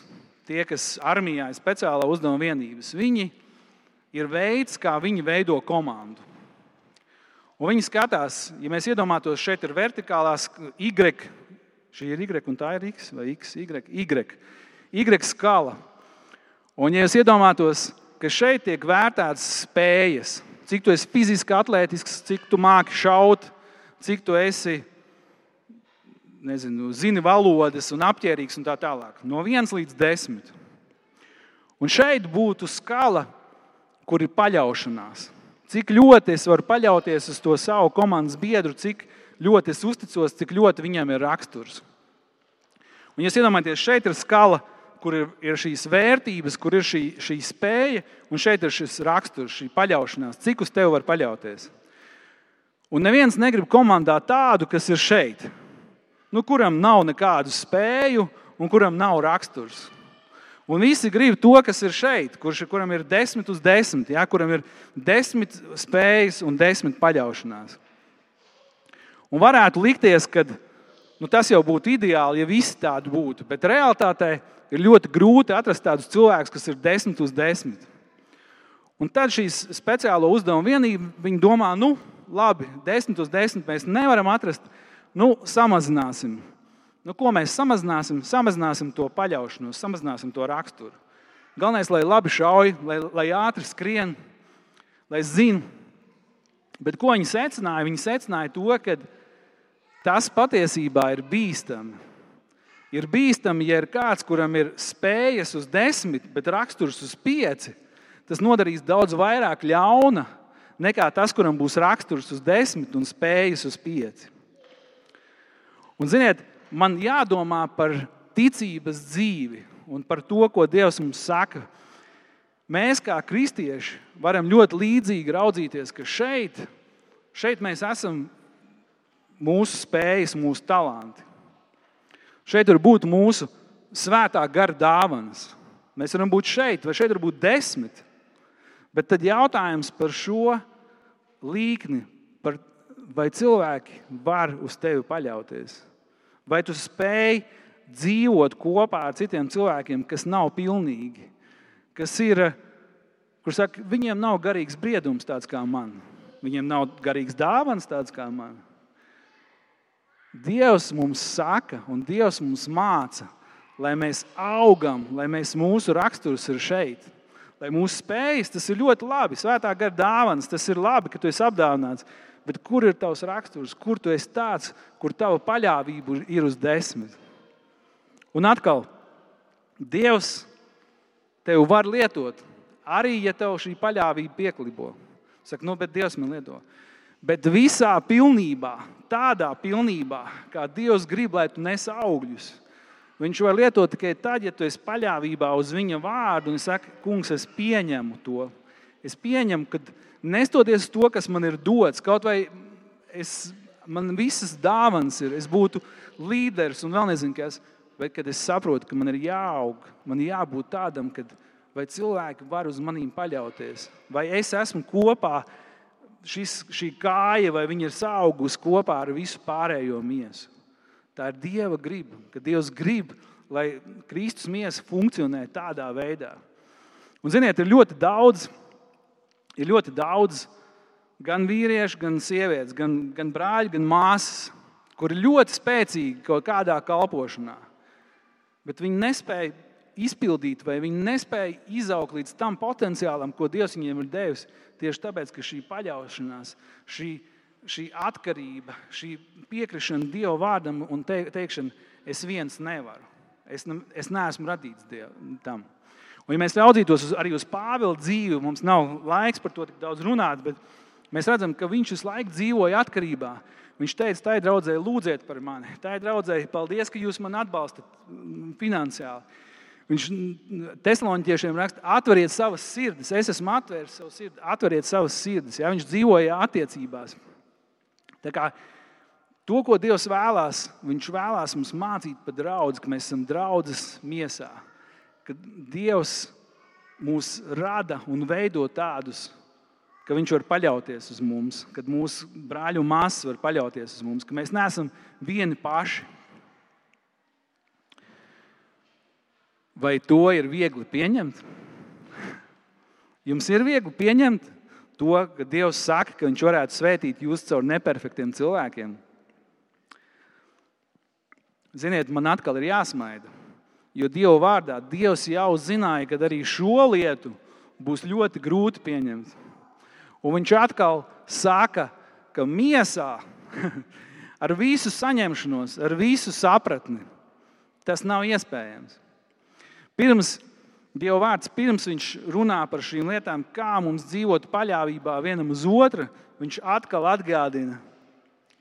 tie, kas armijā ir speciālā uzdevuma vienības, viņi ir veids, kā viņi veido komandu. Un viņi skatās, ja mēs iedomātos, šeit ir vertikālās Y, šī ir Y un tā ir X vai X, Y, Y, y skala. Un, ja jūs iedomātos, ka šeit tiek vērtētas spējas, cik tu esi fiziski atletisks, cik tu māki šaut, cik tu esi nezinu, zini valodas un apģērbīgs un tā tālāk. No 1 līdz 10. Un šeit būtu skala, kur ir paļaušanās. Cik ļoti es varu paļauties uz to savu komandas biedru, cik ļoti es uzticos, cik ļoti viņam ir raksturs. Un, ja iedomājaties, šeit ir skala, kur ir, ir šīs vērtības, kur ir šī, šī spēja, un šeit ir šis raksturs, šī paļaušanās, cik uz tevi var paļauties. Un neviens negrib komandā tādu, kas ir šeit, nu, kuram nav nekādu spēju un kuram nav raksturs. Un visi grib to, kas ir šeit, kurš, kuram ir desmit uz desmit, ja, kuram ir desmit spējas un desmit paļaušanās. Un varētu likties, ka nu, tas jau būtu ideāli, ja visi tādi būtu. Bet realtātē ir ļoti grūti atrast tādus cilvēkus, kas ir desmit uz desmit. Un tad šīs speciālo uzdevumu vienība, viņi domā, nu, labi, desmit uz desmit mēs nevaram atrast, nu, samazināsim. Nu, ko mēs samazināsim? Samazināsim to paļaušanos, samazināsim to raksturu. Galvenais, lai labi šauj, lai, lai ātri skrien, lai zinātu. Bet ko viņi secināja? Viņi secināja to, ka tas patiesībā ir bīstami ir bīstami, ja ir kāds, kuram ir spējas uz desmit, bet raksturs uz pieci. Tas nodarīs daudz vairāk ļauna nekā tas, kuram būs raksturs uz desmit un spējas uz pieci. Un, ziniet, man jādomā par ticības dzīvi un par to, ko Dievs mums saka. Mēs, kā kristieši, varam ļoti līdzīgi raudzīties, ka šeit, šeit mēs esam mūsu spējas, mūsu talanti. Šeit var būt mūsu svētā gara dāvanas. Mēs varam būt šeit, vai šeit var būt desmit. Bet tad jautājums par šo līkni, par, vai cilvēki var uz tevi paļauties? Vai tu spēj dzīvot kopā ar citiem cilvēkiem, kas nav pilnīgi, kas ir, kur saka, viņiem nav garīgs briedums tāds kā man, viņiem nav garīgs dāvans tāds kā man. Dievs mums saka, un Dievs mums māca, lai mēs augam, lai mēs mūsu raksturs ir šeit. Lai mūsu spējas, tas ir ļoti labi. Svētā gara dāvāns, tas ir labi, ka tu esi apdāvināts. Bet kur ir tavs raksturs, kur tu esi tāds, kur tava paļāvība ir uz desmit? Un atkal, Dievs tevi var lietot, arī ja tev šī paļāvība pieklibo. Saka, nu, bet Dievs man lieto. Bet visā pilnībā, tādā pilnībā, kā Dievs grib, lai tu nes augļus. Viņš var lietot tikai tad, ja tu esi paļāvībā uz viņa vārdu un saki, kungs, es pieņemu to. Es pieņemu, ka nestoties to, kas man ir dots, kaut vai es, man visas dāvāns ir, es būtu līderis un vēl nezinu, kas, bet kad es saprotu, ka man ir jāaug, man ir jābūt tādam, kad vai cilvēki var uz maniem paļauties, vai es esmu kopā ar šis, šī kāja, vai viņa ir augusi kopā ar visu pārējo miesu. Tā ir Dieva griba, ka Dievs grib, lai Kristus miesa funkcionē tādā veidā. Un, ziniet, ir ļoti daudz, ir ļoti daudz gan vīriešu, gan sievietes, gan, gan brāļi, gan māsas, kuri ļoti spēcīgi kaut kādā kalpošanā. Bet viņi nespēja izpildīt, vai viņi nespēja izaugt līdz tam potenciālam, ko Dievs viņiem ir devis. Tieši tāpēc, ka šī paļaušanās, šī, šī atkarība, šī piekrišana Dieva vārdam un te, teikšana, es viens nevaru. Es, ne, es neesmu radīts diev, tam. Un, ja mēs raudzītos uz, arī uz Pāvila dzīvi, mums nav laiks par to tik daudz runāt, bet mēs redzam, ka viņš visu laiku dzīvoja atkarībā. Viņš teica, tā ir draudzēji, lūdziet par mani. Tā ir draudzēji, paldies, ka jūs man atbalstat mm, finansiāli. Viņš Tesloniķiešiem raksta, atveriet savas sirdis. Es esmu atvēris savu sirdi, atveriet savas sirdis. Ja? Viņš dzīvoja attiecībās. Tā kā to, ko Dievs vēlās, Viņš vēlās mums mācīt par draugu, ka mēs esam draudzes miesā. Ka Dievs mūs rada un veido tādus, ka Viņš var paļauties uz mums, kad mūsu brāļi un māsas var paļauties uz mums, ka mēs neesam vieni paši. Vai to ir viegli pieņemt? Jums ir viegli pieņemt to, ka Dievs saka, ka Viņš varētu svētīt jūs caur neperfektiem cilvēkiem. Ziniet, man atkal ir jāsmaida. Jo Dieva vārdā Dievs jau zināja, ka arī šo lietu būs ļoti grūti pieņemt. Un viņš atkal saka, ka miesā, <laughs> ar visu saņemšanos, ar visu sapratni, tas nav iespējams. Pirms Dieva vārds, pirms viņš runā par šīm lietām, kā mums dzīvot paļāvībā vienam uz otru, viņš atkal atgādina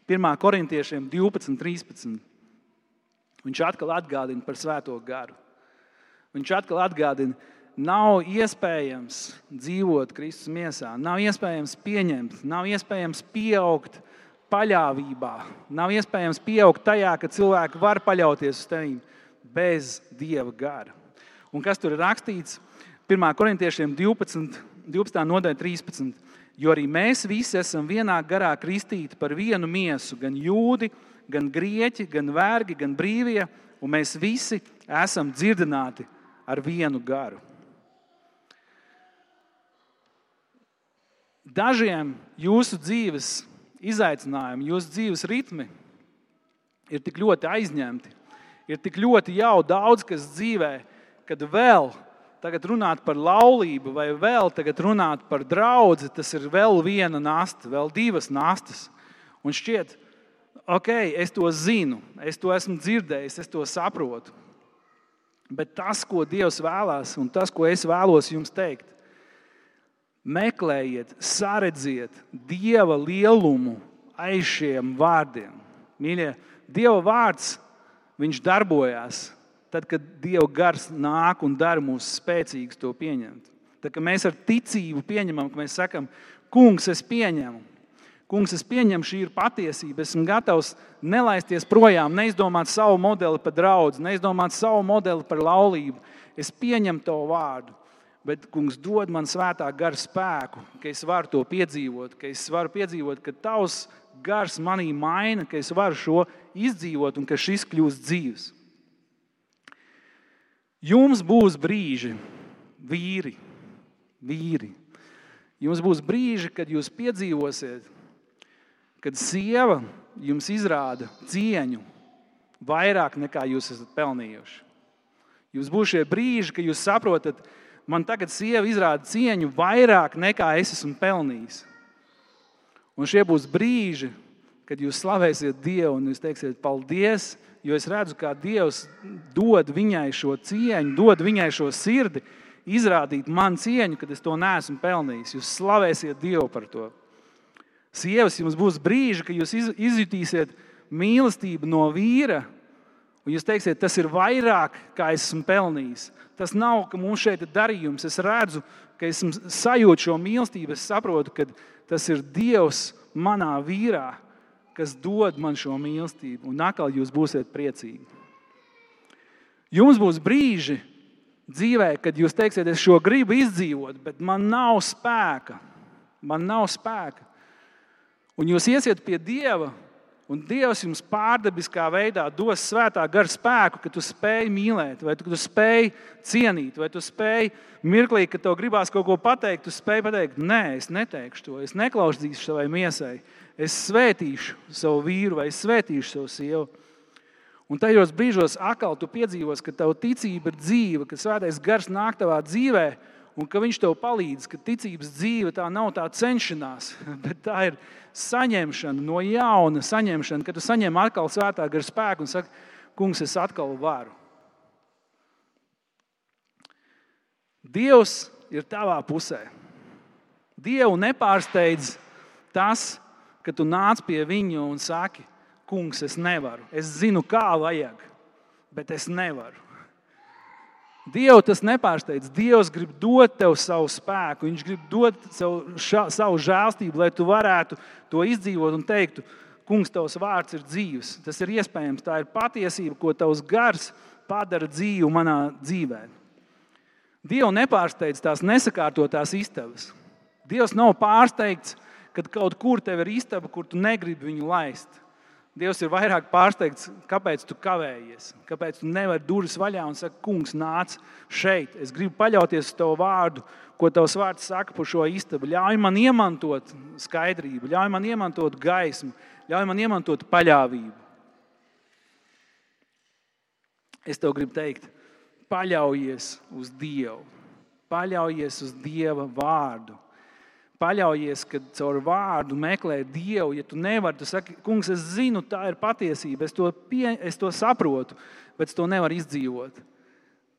1. korintiešiem 12, 13. Viņš atkal atgādina par svēto garu. Viņš atkal atgādina, nav iespējams dzīvot Kristus miesā, nav iespējams pieņemt, nav iespējams pieaugt paļāvībā, nav iespējams pieaugt tajā, ka cilvēki var paļauties uz tevi bez Dieva gara. Un kas tur ir rakstīts? 1. korintiešiem 12, 12. nodaļa 13. Jo arī mēs visi esam vienā garā kristīti par vienu miesu, gan jūdi, gan grieķi, gan vergi, gan brīvie, un mēs visi esam dzirdināti ar vienu garu. Dažiem jūsu dzīves izaicinājumi, jūsu dzīves ritmi ir tik ļoti aizņemti, ir tik ļoti jau daudz kas dzīvēm kad vēl tagad runāt par laulību, vai vēl tagad runāt par draugu, tas ir vēl viena nasta, vēl divas nastas. Un šķiet, ok, es to zinu, es to esmu dzirdējis, es to saprotu. Bet tas, ko Dievs vēlās, un tas, ko es vēlos jums teikt, meklējiet, saredziet Dieva lielumu aiz šiem vārdiem. Mīļie, Dieva vārds, viņš darbojās tad, kad Dieva gars nāk un dara mūs spēcīgus to pieņemt. Tad, mēs ar ticību pieņemam, ka mēs sakam, Kungs, es pieņemu. Kungs, es pieņemu, šī ir patiesība. Esmu gatavs nelaisties projām, neizdomāt savu modeli par draugu, neizdomāt savu modeli par laulību. Es pieņemu to vārdu, bet Kungs dod man svētā gara spēku, ka es varu to piedzīvot, ka es varu piedzīvot, ka Tavs gars manī maina, ka es varu šo izdzīvot un ka šis kļūst dzīves. Jums būs brīži, vīri, vīri. Jums būs brīži, kad jūs piedzīvosiet, kad sieva jums izrāda cieņu vairāk nekā jūs esat pelnījuši. Jums būs šie brīži, kad jūs saprotat, man tagad sieva izrāda cieņu vairāk nekā es esmu pelnījis. Un šie būs brīži, kad jūs slavēsiet Dievu un jūs teiksiet, paldies, jo es redzu, kā Dievs dod viņai šo cieņu, dod viņai šo sirdi, izrādīt man cieņu, kad es to neesmu pelnījis. Jūs slavēsiet Dievu par to. Sievas, jums būs brīži, kad jūs izjutīsiet mīlestību no vīra, un jūs teiksiet, tas ir vairāk, kā es esmu pelnījis. Tas nav, ka mums šeit ir darījums. Es redzu, ka esmu sajūtu šo mīlestību. Es saprotu, ka tas ir Dievs manā vīrā kas dod man šo mīlestību, un atkal jūs būsiet priecīgi. Jums būs brīži dzīvē, kad jūs teiksiet, es šo gribu izdzīvot, bet man nav spēka. Man nav spēka. Un jūs iesiet pie Dieva, un Dievs jums pārdabiskā veidā dos svētā gara spēku, ka tu spēj mīlēt, vai tu, tu spēj cienīt, vai tu spēj mirklī, kad tev gribās kaut ko pateikt, tu spēj pateikt, nē, es neteikšu to, es neklausīšu savai miesai es svētīšu savu vīru vai es svētīšu savu sievu. Un tajos brīžos atkal tu piedzīvos, ka tava ticība ir dzīva, ka svētais gars nāk tavā dzīvē, un ka viņš tev palīdz, ka ticības dzīve tā nav tā cenšanās, <laughs> bet tā ir saņemšana no jauna, saņemšana, kad tu saņem atkal svētā gara spēku un saki, kungs, es atkal varu. Dievs ir tavā pusē. Dievu nepārsteidz tas, ka tu nāc pie viņa un saki, kungs, es nevaru. Es zinu, kā vajag, bet es nevaru. Dievu tas nepārsteidz. Dievs grib dot tev savu spēku, Viņš grib dot savu, ša, savu žēlstību, lai tu varētu to izdzīvot un teikt, Kungs, tavs vārds ir dzīves. Tas ir iespējams, tā ir patiesība, ko tavs gars padara dzīvu manā dzīvē. Dievu nepārsteidz tās nesakārtotās istabas. Dievs nav pārsteigts, kad kaut kur tev ir istaba, kur tu negribi viņu laist. Dievs ir vairāk pārsteigts, kāpēc tu kavējies, kāpēc tu nevari durvis vaļā un saka, kungs, nāc šeit. Es gribu paļauties uz tavu vārdu, ko tavs vārds saka par šo istabu. Ļauj man iemantot skaidrību, ļauj man iemantot gaismu, ļauj man iemantot paļāvību. Es tev gribu teikt, paļaujies uz Dievu, paļaujies uz Dieva vārdu paļaujies, ka caur vārdu meklē Dievu. Ja tu nevari, tu saki, kungs, es zinu, tā ir patiesība, es to, pie, es to saprotu, bet es to nevaru izdzīvot.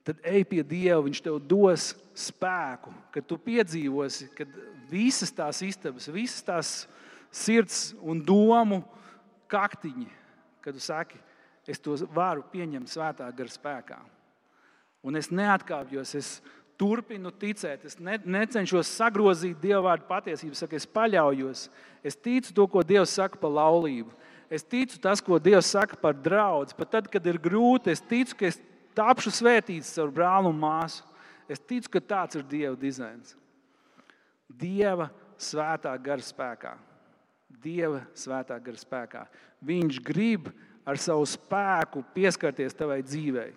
Tad ej pie Dieva, Viņš tev dos spēku, kad tu piedzīvosi, kad visas tās istabas, visas tās sirds un domu kaktiņi, kad tu saki, es to varu pieņemt svētā gara spēkā. Un es neatkāpjos, es turpinu ticēt. Es ne, necenšos sagrozīt Dieva vārdu patiesību. Saku, es paļaujos. Es ticu to, ko Dievs saka par laulību. Es ticu tas, ko Dievs saka par draugu. Pat tad, kad ir grūti, es ticu, ka es tapšu svētīts ar brāli un māsu. Es ticu, ka tāds ir Dieva dizains. Dieva svētā gara spēkā. Dieva svētā gara spēkā. Viņš grib ar savu spēku pieskarties tavai dzīvei.